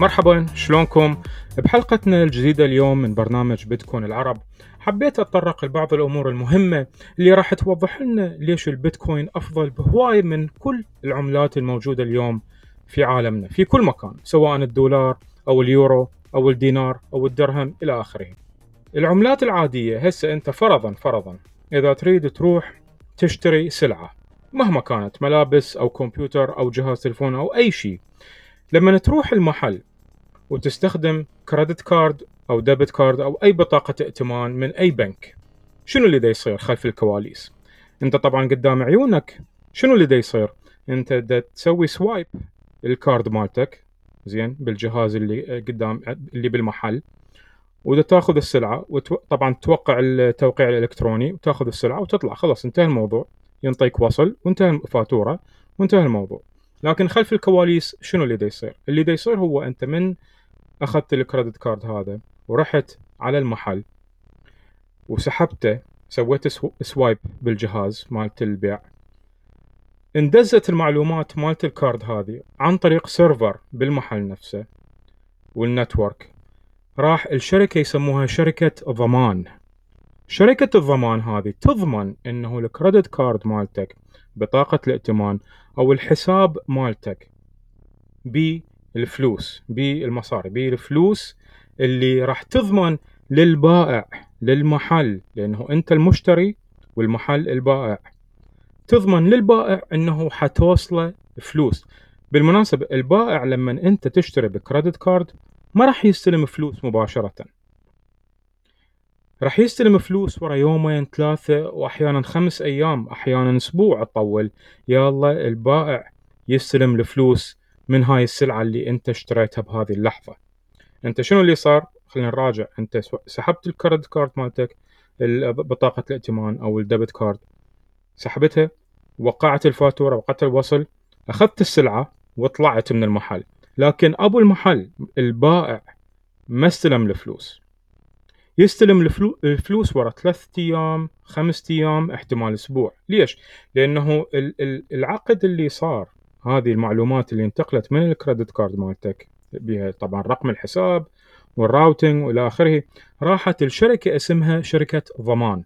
مرحبا شلونكم؟ بحلقتنا الجديدة اليوم من برنامج بيتكوين العرب. حبيت أتطرق لبعض الأمور المهمة اللي راح توضح لنا ليش البيتكوين أفضل بهواي من كل العملات الموجودة اليوم في عالمنا في كل مكان سواء الدولار أو اليورو أو الدينار أو الدرهم إلى آخره. العملات العادية هسه أنت فرضا فرضا إذا تريد تروح تشتري سلعة مهما كانت ملابس أو كمبيوتر أو جهاز تلفون أو أي شيء. لما تروح المحل وتستخدم credit card أو debit card أو أي بطاقة ائتمان من أي بنك. شنو اللي دا يصير خلف الكواليس؟ أنت طبعا قدام عيونك شنو اللي دا يصير؟ أنت دا تسوي swipe ال card مالتك زين بالجهاز اللي قدام اللي بالمحل ودا تأخذ السلعة وطبعا توقع التوقيع الإلكتروني وتأخذ السلعة وتطلع خلاص انتهى الموضوع. ينطيك وصل وانتهى الفاتوره وانتهى الموضوع. لكن خلف الكواليس شنو اللي دا يصير؟ اللي دا يصير هو أنت من أخذت ال credit card هذا ورحت على المحل وسحبته سويت swipe بالجهاز مالت البيع. اندزت المعلومات مالت الكارد هذه عن طريق سيرفر بالمحل نفسه وال network راح الشركة يسموها شركة ضمان. شركة الضمان هذه تضمن إنه ال credit card مالتك بطاقة الائتمان أو الحساب مالتك بالفلوس بالمصاري بالفلوس اللي راح تضمن للبائع للمحل لأنه أنت المشتري والمحل البائع. تضمن للبائع إنه حتوصله فلوس. بالمناسبة البائع لما أنت تشتري بكريدت كارد ما راح يستلم فلوس مباشرة. راح يستلم فلوس ورا يومين ثلاثة وأحيانا خمس أيام أحيانا أسبوع تطول يلا البائع يستلم الفلوس من هاي السلعة اللي أنت اشتريتها بهذه اللحظة. أنت شنو اللي صار؟ خلينا نراجع. أنت سحبت ال credit card مالتك بطاقة الائتمان أو ال debit card سحبتها وقعت الفاتورة وقعت الوصل أخذت السلعة وطلعت من المحل. لكن أبو المحل البائع ما استلم الفلوس. يستلم الفلوس ورا ثلاثة أيام خمسة أيام احتمال أسبوع. ليش؟ لأنه العقد اللي صار هذه المعلومات اللي انتقلت من ال credit card مالتك. بها طبعا رقم الحساب وال routing والى آخره. راحت الشركة اسمها شركة ضمان.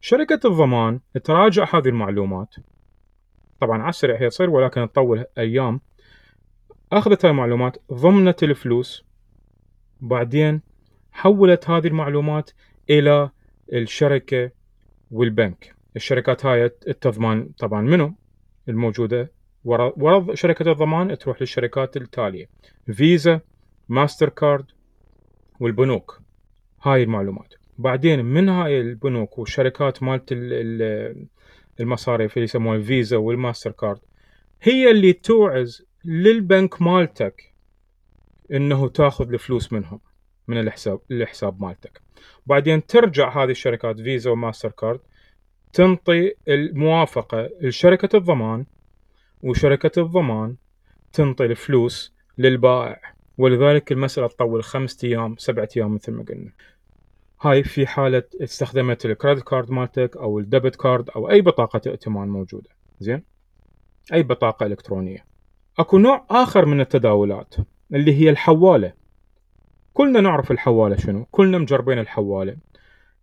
شركة الضمان تراجع هذه المعلومات. طبعا على السريع هي تصير ولكن تطول أيام. أخذت هاي المعلومات ضمنت الفلوس. بعدين حولت هذه المعلومات إلى الشركة والبنك. الشركات هاي التضمان طبعا منو؟ الموجودة ورا شركة الضمان تروح للشركات التالية. فيزا ماستر كارد والبنوك. هاي المعلومات. بعدين من هاي البنوك والشركات مالت المصاريف اللي يسموها الفيزا والماستر كارد هي اللي توعز للبنك مالتك إنه تاخذ الفلوس منهم من الحساب الحساب مالتك. بعدين ترجع هذه الشركات فيزا وماستر كارد تنطي الموافقة لشركة الضمان وشركة الضمان تنطي الفلوس للبائع ولذلك المسألة تطول خمسة أيام سبعة أيام مثل ما قلنا. هاي في حالة استخدمت ال credit card مالتك أو ال debit card أو أي بطاقة ائتمان موجودة. زين؟ أي بطاقة إلكترونية. أكو نوع آخر من التداولات اللي هي الحوالة. كلنا نعرف الحوالة شنو كلنا مجربين الحوالة.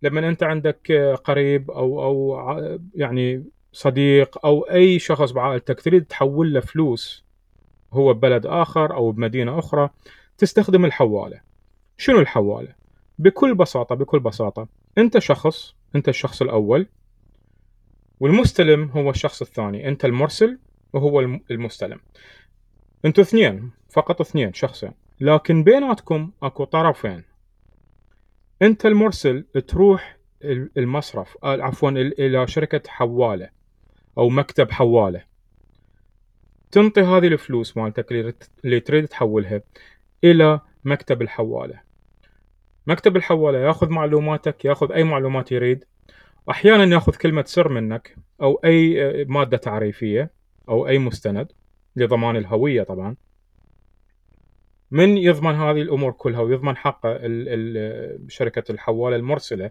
لما أنت عندك قريب أو أو يعني صديق أو أي شخص بعائلتك تريد تحول له فلوس هو ببلد آخر أو بمدينة أخرى تستخدم الحوالة. شنو الحوالة؟ بكل بساطة بكل بساطة أنت شخص أنت الشخص الأول والمستلم هو الشخص الثاني. أنت المرسل وهو المستلم. أنتوا اثنين فقط اثنين شخصين. لكن بيناتكم أكو طرفين. أنت المرسل تروح المصرف عفوا إلى شركة حوالة. أو مكتب حواله. تنطي هذه الفلوس مالتك اللي تريد تحولها إلى مكتب الحوالة. مكتب الحوالة ياخذ معلوماتك ياخذ أي معلومات يريد. أحيانا ياخذ كلمة سر منك أو أي مادة تعريفية أو أي مستند لضمان الهوية طبعا. من يضمن هذه الأمور كلها ويضمن حق شركة الحوالة المرسلة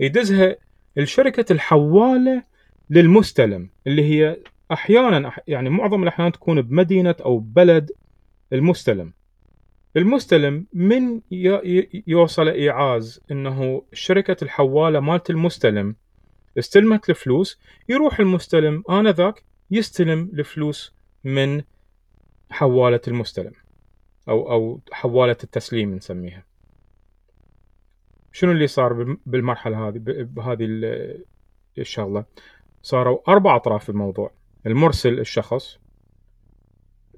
يدزها الشركة الحوالة للمستلم اللي هي أحيانا يعني معظم الأحيان تكون بمدينة أو بلد المستلم. المستلم من يوصل إيعاز إنه شركة الحوالة مالت المستلم استلمت الفلوس يروح المستلم آنذاك يستلم الفلوس من حوالة المستلم أو أو حوالة التسليم نسميها. شنو اللي صار بالمرحلة هذه بهذه الشغلة صاروا أربع أطراف في الموضوع. المرسل الشخص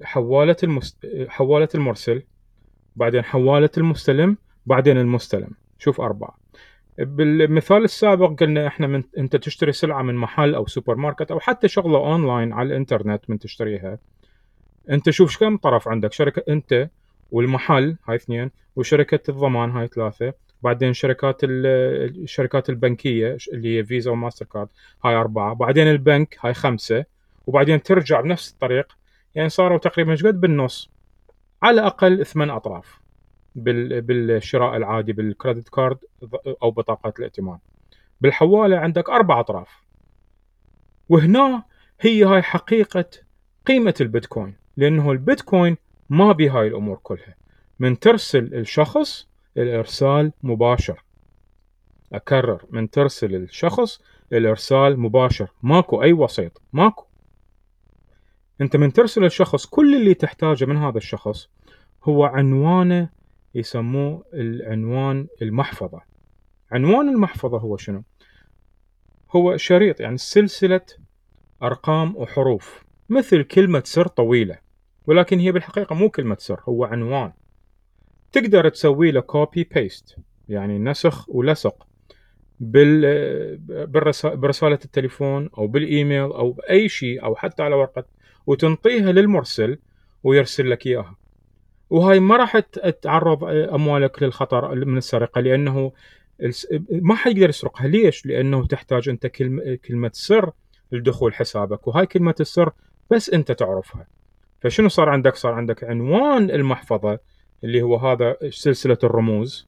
حوالة المست... حوالة المرسل بعدين حوالة المستلم بعدين المستلم. شوف أربعة. بالمثال السابق قلنا إحنا من أنت تشتري سلعة من محل أو سوبر ماركت أو حتى شغلة أونلاين على الإنترنت من تشتريها. أنت شوف كم طرف عندك؟ شركة أنت والمحل هاي اثنين وشركة الضمان هاي ثلاثة. بعدين شركات الشركات البنكية اللي هي فيزا وماستر كارد هاي أربعة. بعدين البنك هاي خمسة. وبعدين ترجع بنفس الطريق يعني صاروا تقريبا قد بالنص. على الأقل ثمان أطراف بالشراء العادي بال credit card أو بطاقات الائتمان. بالحواله عندك أربع أطراف. وهنا هي هاي حقيقة قيمة البيتكوين لأنه البيتكوين ما بي هاي الأمور كلها. من ترسل الشخص الإرسال مباشر. أكرر من ترسل الشخص الإرسال مباشر. ماكو أي وسيط ماكو. أنت من ترسل الشخص كل اللي تحتاجه من هذا الشخص هو عنوانه يسموه العنوان المحفظة. عنوان المحفظة هو شنو؟ هو شريط يعني سلسلة أرقام وحروف مثل كلمة سر طويلة ولكن هي بالحقيقة مو كلمة سر هو عنوان. تقدر تسوي له copy paste يعني نسخ ولصق بال برسالة التليفون أو بالإيميل أو بأي شيء أو حتى على ورقة وتنطيها للمرسل ويرسل لك إياها وهاي ما راح تعرض أموالك للخطر من السرقة لأنه ما حيقدر يسرقها ليش؟ لأنه تحتاج أنت كلمة سر لدخول حسابك وهاي كلمة السر بس أنت تعرفها فشنو صار عندك؟ صار عندك عنوان المحفظة اللي هو هذا سلسلة الرموز.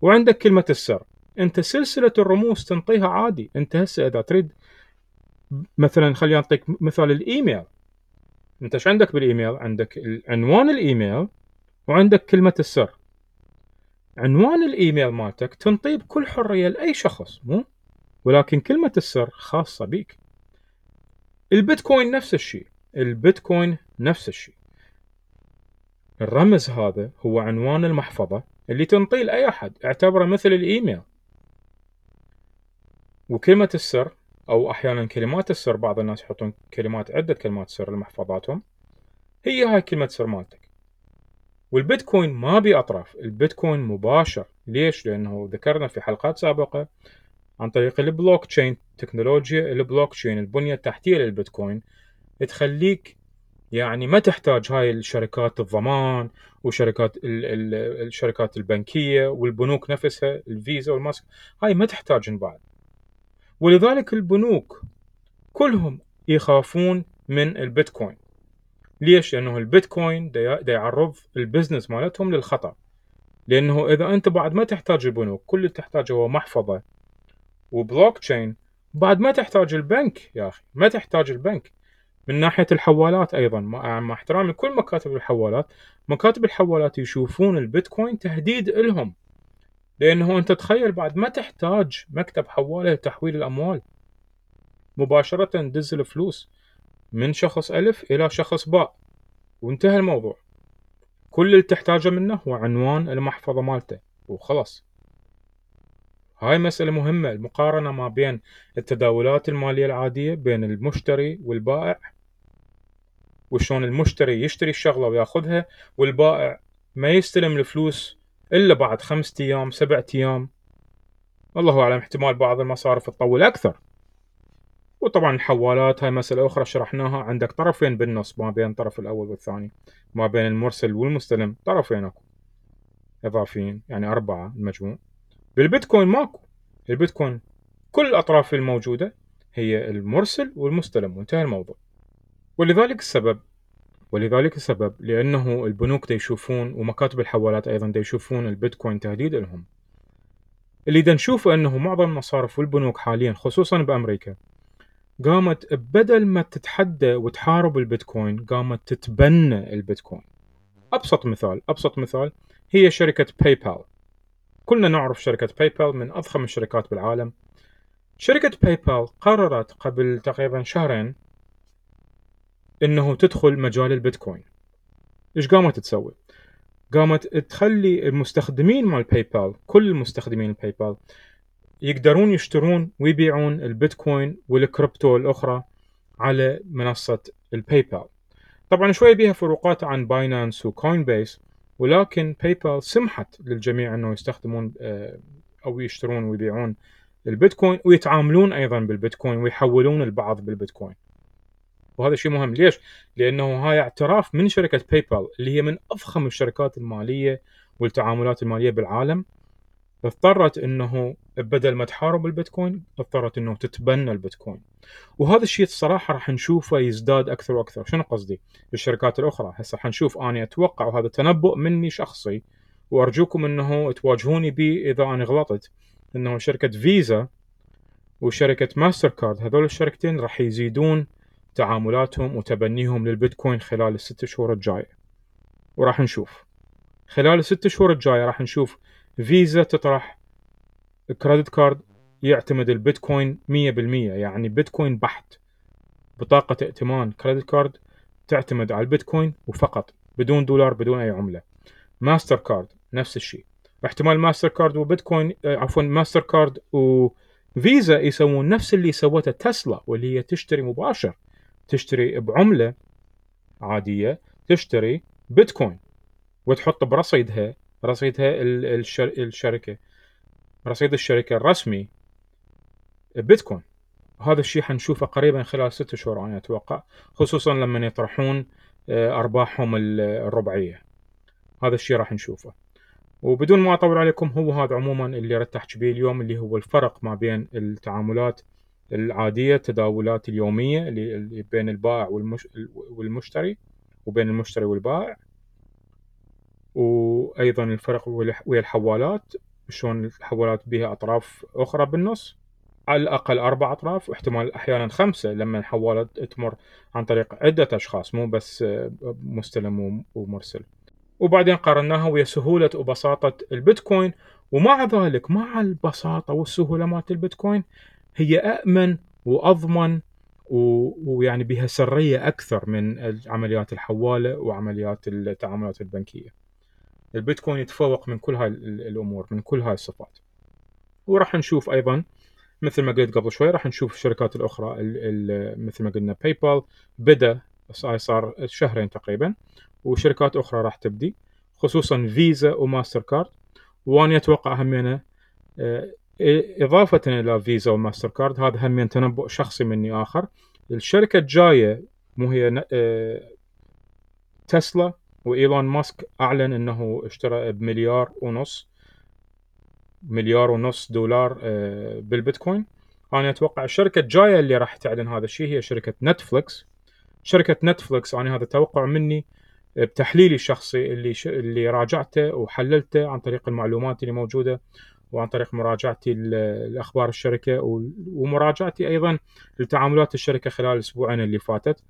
وعندك كلمة السر. أنت سلسلة الرموز تنطيها عادي. أنت هسه إذا تريد مثلا خلينا نعطيك مثال الإيميل. أنت إيش عندك بالإيميل؟ عندك عنوان الإيميل وعندك كلمة السر. عنوان الإيميل مالتك تنطيه بكل حرية لأي شخص مو؟ ولكن كلمة السر خاصة بيك. البيتكوين نفس الشيء. البيتكوين نفس الشيء. الرمز هذا هو عنوان المحفظة اللي تنطيه لأي أحد اعتبره مثل الإيميل. وكلمة السر أو أحيانا كلمات السر بعض الناس يحطون كلمات عدة كلمات سر لمحفظاتهم. هي هاي كلمة سر مالتك. والبيتكوين ما بي أطراف البيتكوين مباشر. ليش؟ لأنه ذكرنا في حلقات سابقة عن طريق البلوك تشين تكنولوجيا البلوك تشين البنية التحتية للبيتكوين تخليك يعني ما تحتاج هاي الشركات الضمان وشركات الشركات البنكية والبنوك نفسها الفيزا والماستر هاي ما تحتاجن بعد. ولذلك البنوك كلهم يخافون من البيتكوين. ليش؟ لأنه البيتكوين دا يعرض ال business مالتهم للخطر. لأنه إذا أنت بعد ما تحتاج البنوك كل اللي تحتاجه هو محفظة وبلوك تشين بعد ما تحتاج البنك يا أخي ما تحتاج البنك. من ناحية الحوالات أيضا مع احترامي كل مكاتب الحوالات مكاتب الحوالات يشوفون البيتكوين تهديد إلهم. لأنه أنت تخيل بعد ما تحتاج مكتب حوالة لتحويل الأموال. مباشرة دز الفلوس من شخص ألف إلى شخص باء. وانتهى الموضوع. كل اللي تحتاجه منه هو عنوان المحفظة مالته. وخلاص. هاي مسألة مهمة. المقارنة ما بين التداولات المالية العادية بين المشتري والبائع وشون المشتري يشتري الشغلة وياخذها والبائع ما يستلم الفلوس إلا بعد خمسة أيام سبعة أيام. الله أعلم احتمال بعض المصارف تطول أكثر. وطبعا الحوالات هاي مسألة أخرى شرحناها. عندك طرفين بالنص ما بين الطرف الأول والثاني. ما بين المرسل والمستلم طرفين أكو. إضافيين يعني أربعة المجموع. بالبيتكوين ماكو. البيتكوين كل الأطراف الموجودة هي المرسل والمستلم. وانتهى الموضوع. ولذلك السبب ولذلك السبب لأنه البنوك دا يشوفون ومكاتب الحوالات أيضا دا يشوفون البيتكوين تهديد لهم. اللي دا نشوفه أنه معظم المصارف والبنوك حاليا خصوصا بأمريكا قامت بدل ما تتحدى وتحارب البيتكوين قامت تتبنى البيتكوين. أبسط مثال أبسط مثال هي شركة باي بال كلنا نعرف شركة باي بال من أضخم الشركات بالعالم. شركة باي بال قررت قبل تقريبا شهرين إنه تدخل مجال البيتكوين. إيش قامت تسوي؟ قامت تخلي المستخدمين مال باي بال كل المستخدمين الباي بال يقدرون يشترون ويبيعون البيتكوين والكريبتو الأخرى على منصة الباي بال طبعا شوية بيها فروقات عن بايننس وكوين بيس ولكن باي بال سمحت للجميع إنه يستخدمون آه، أو يشترون ويبيعون البيتكوين ويتعاملون أيضا بالبيتكوين ويحولون البعض بالبيتكوين. وهذا شيء مهم. ليش؟ لأنه هاي اعتراف من شركة باي بال اللي هي من أفخم الشركات المالية والتعاملات المالية بالعالم. اضطرت إنه بدل ما تحارب البيتكوين اضطرت إنه تتبنى البيتكوين. وهذا الشيء الصراحة راح نشوفه يزداد أكثر وأكثر. شنو قصدي؟ بالشركات الأخرى. هسه حنشوف اني أتوقع وهذا تنبؤ مني شخصي وأرجوكم إنه تواجهوني به إذا أنا غلطت إنه شركة فيزا وشركة ماستر كارد هذول الشركتين راح يزيدون تعاملاتهم وتبنيهم للبيتكوين خلال الست شهور الجاية. وراح نشوف. خلال الست شهور الجاية راح نشوف فيزا تطرح credit card يعتمد البيتكوين 100% يعني بيتكوين بحت. بطاقة ائتمان credit card تعتمد على البيتكوين وفقط بدون دولار بدون أي عملة. ماستر كارد نفس الشيء. احتمال ماستر كارد وبيتكوين آه، عفوا ماستر كارد وفيزا يسوون نفس اللي سوته تسلا واللي هي تشتري مباشر. تشتري بعملة عادية تشتري بيتكوين وتحط برصيدها رصيدها الشركة رصيد الشركة الرسمي بيتكوين. هذا الشيء حنشوفه قريبا خلال ست شهور أنا أتوقع خصوصا لما يطرحون آه، أرباحهم الربعية. هذا الشيء راح نشوفه. وبدون ما أطول عليكم هو هذا عموما اللي أحكي به اليوم اللي هو الفرق ما بين التعاملات العادية التداولات اليومية اللي بين البائع والمشتري وبين المشتري والبائع. وأيضا الفرق ويا الحوالات شلون الحوالات بها أطراف أخرى بالنص. على الأقل أربع أطراف واحتمال أحيانا خمسة لما الحواله تمر عن طريق عدة أشخاص مو بس مستلم ومرسل. وبعدين قارناها ويا سهولة وبساطة البيتكوين. ومع ذلك مع البساطة والسهولة مالت البيتكوين هي آمن وأضمن ويعني بها سرية أكثر من عمليات الحوالة وعمليات التعاملات البنكية. البيتكوين يتفوق من كل هاي الأمور من كل هاي الصفات وراح نشوف أيضا مثل ما قلت قبل شوي راح نشوف الشركات الأخرى مثل ما قلنا باي بال بدأ صار شهرين تقريبا وشركات أخرى راح تبدي خصوصا فيزا وماستر كارد وأنا أتوقع همينه إضافة إلى فيزا وماستر كارد هذا همين تنبؤ شخصي مني آخر. الشركة الجاية مو هي تسلا وايلون ماسك أعلن إنه اشترى بمليار ونص مليار ونص دولار بالبيتكوين. أنا أتوقع الشركة الجاية اللي راح تعلن هذا الشيء هي شركة نتفلكس شركة نتفلكس أنا هذا توقع مني بتحليلي الشخصي اللي ش... اللي راجعته وحللته عن طريق المعلومات اللي موجودة. وعن طريق مراجعتي لأخبار الشركة ومراجعتي أيضا لتعاملات الشركة خلال الأسبوعين اللي فاتت.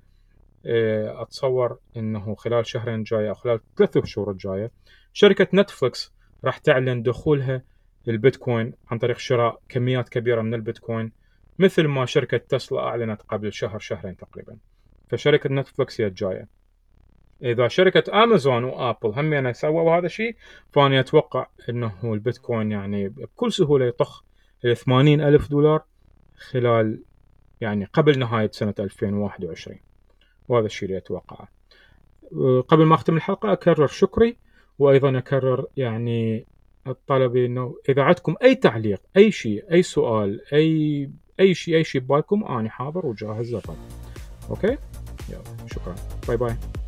آه، أتصور إنه خلال شهرين جاية أو خلال ثلاث شهور الجاية شركة نتفلكس راح تعلن دخولها للبيتكوين عن طريق شراء كميات كبيرة من البيتكوين مثل ما شركة تسلا أعلنت قبل شهر شهرين تقريبا. فشركة نتفلكس هي الجاية. إذا شركة امازون وابل هم يعني سووا هذا الشيء فاني أتوقع إنه البيتكوين يعني بكل سهولة يطخ ال 80 ألف دولار خلال يعني قبل نهاية سنة 2021 وهذا الشيء اللي أتوقعه. قبل ما أختم الحلقة أكرر شكري وأيضا أكرر يعني الطلب إنه إذا عندكم أي تعليق أي شيء أي سؤال أي أي شيء أي شيء ببالكم أنا حاضر وجاهز للرد. okay؟ يلا شكرا. bye bye.